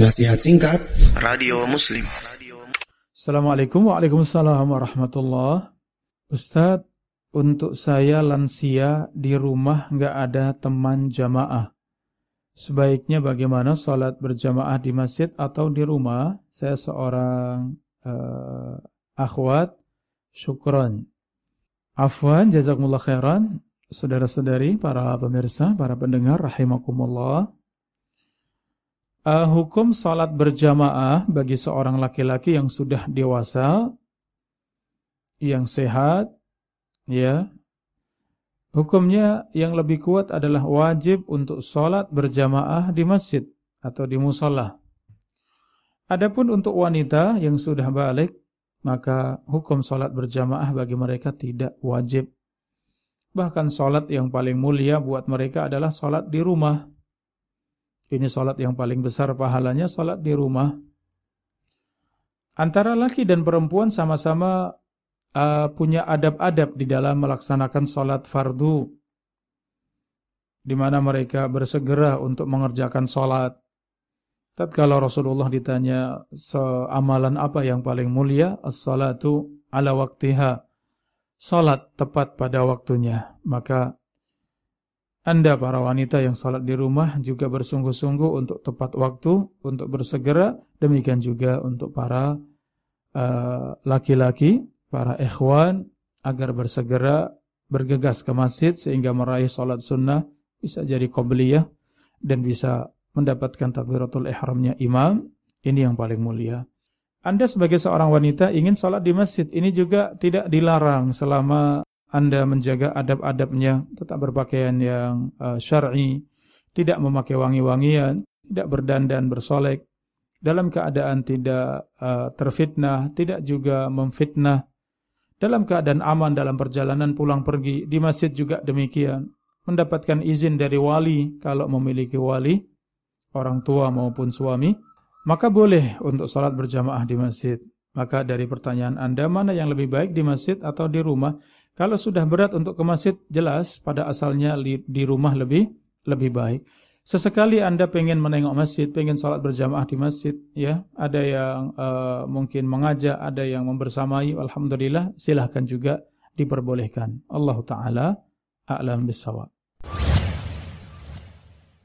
Nasihat singkat Radio Muslim Assalamualaikum Waalaikumsalam warahmatullahi Ustadz, untuk saya lansia di rumah nggak ada teman jamaah. Sebaiknya bagaimana sholat berjamaah di masjid atau di rumah? Saya seorang uh, akhwat, syukron. Afwan, jazakumullah khairan. Saudara-saudari, para pemirsa, para pendengar, rahimakumullah. Uh, hukum salat berjamaah bagi seorang laki-laki yang sudah dewasa, yang sehat, ya, hukumnya yang lebih kuat adalah wajib untuk salat berjamaah di masjid atau di musola. Adapun untuk wanita yang sudah balik, maka hukum salat berjamaah bagi mereka tidak wajib. Bahkan salat yang paling mulia buat mereka adalah salat di rumah ini sholat yang paling besar pahalanya sholat di rumah. Antara laki dan perempuan sama-sama uh, punya adab-adab di dalam melaksanakan sholat fardu. Di mana mereka bersegera untuk mengerjakan sholat. Tatkala Rasulullah ditanya seamalan apa yang paling mulia, as-salatu ala waktiha. Salat tepat pada waktunya. Maka anda para wanita yang salat di rumah juga bersungguh-sungguh untuk tepat waktu, untuk bersegera. Demikian juga untuk para uh, laki-laki, uh, para ikhwan, agar bersegera bergegas ke masjid sehingga meraih salat sunnah bisa jadi qobliyah dan bisa mendapatkan takbiratul ihramnya imam. Ini yang paling mulia. Anda sebagai seorang wanita ingin salat di masjid, ini juga tidak dilarang selama anda menjaga adab-adabnya, tetap berpakaian yang uh, syar'i, tidak memakai wangi-wangian, tidak berdandan bersolek, dalam keadaan tidak uh, terfitnah, tidak juga memfitnah, dalam keadaan aman dalam perjalanan pulang pergi, di masjid juga demikian, mendapatkan izin dari wali kalau memiliki wali, orang tua maupun suami, maka boleh untuk salat berjamaah di masjid. Maka dari pertanyaan Anda, mana yang lebih baik di masjid atau di rumah? Kalau sudah berat untuk ke masjid, jelas pada asalnya di rumah lebih lebih baik. Sesekali Anda pengen menengok masjid, pengen sholat berjamaah di masjid, ya, ada yang uh, mungkin mengajak, ada yang membersamai, alhamdulillah, silahkan juga diperbolehkan. Allah Taala a'lam bisawab.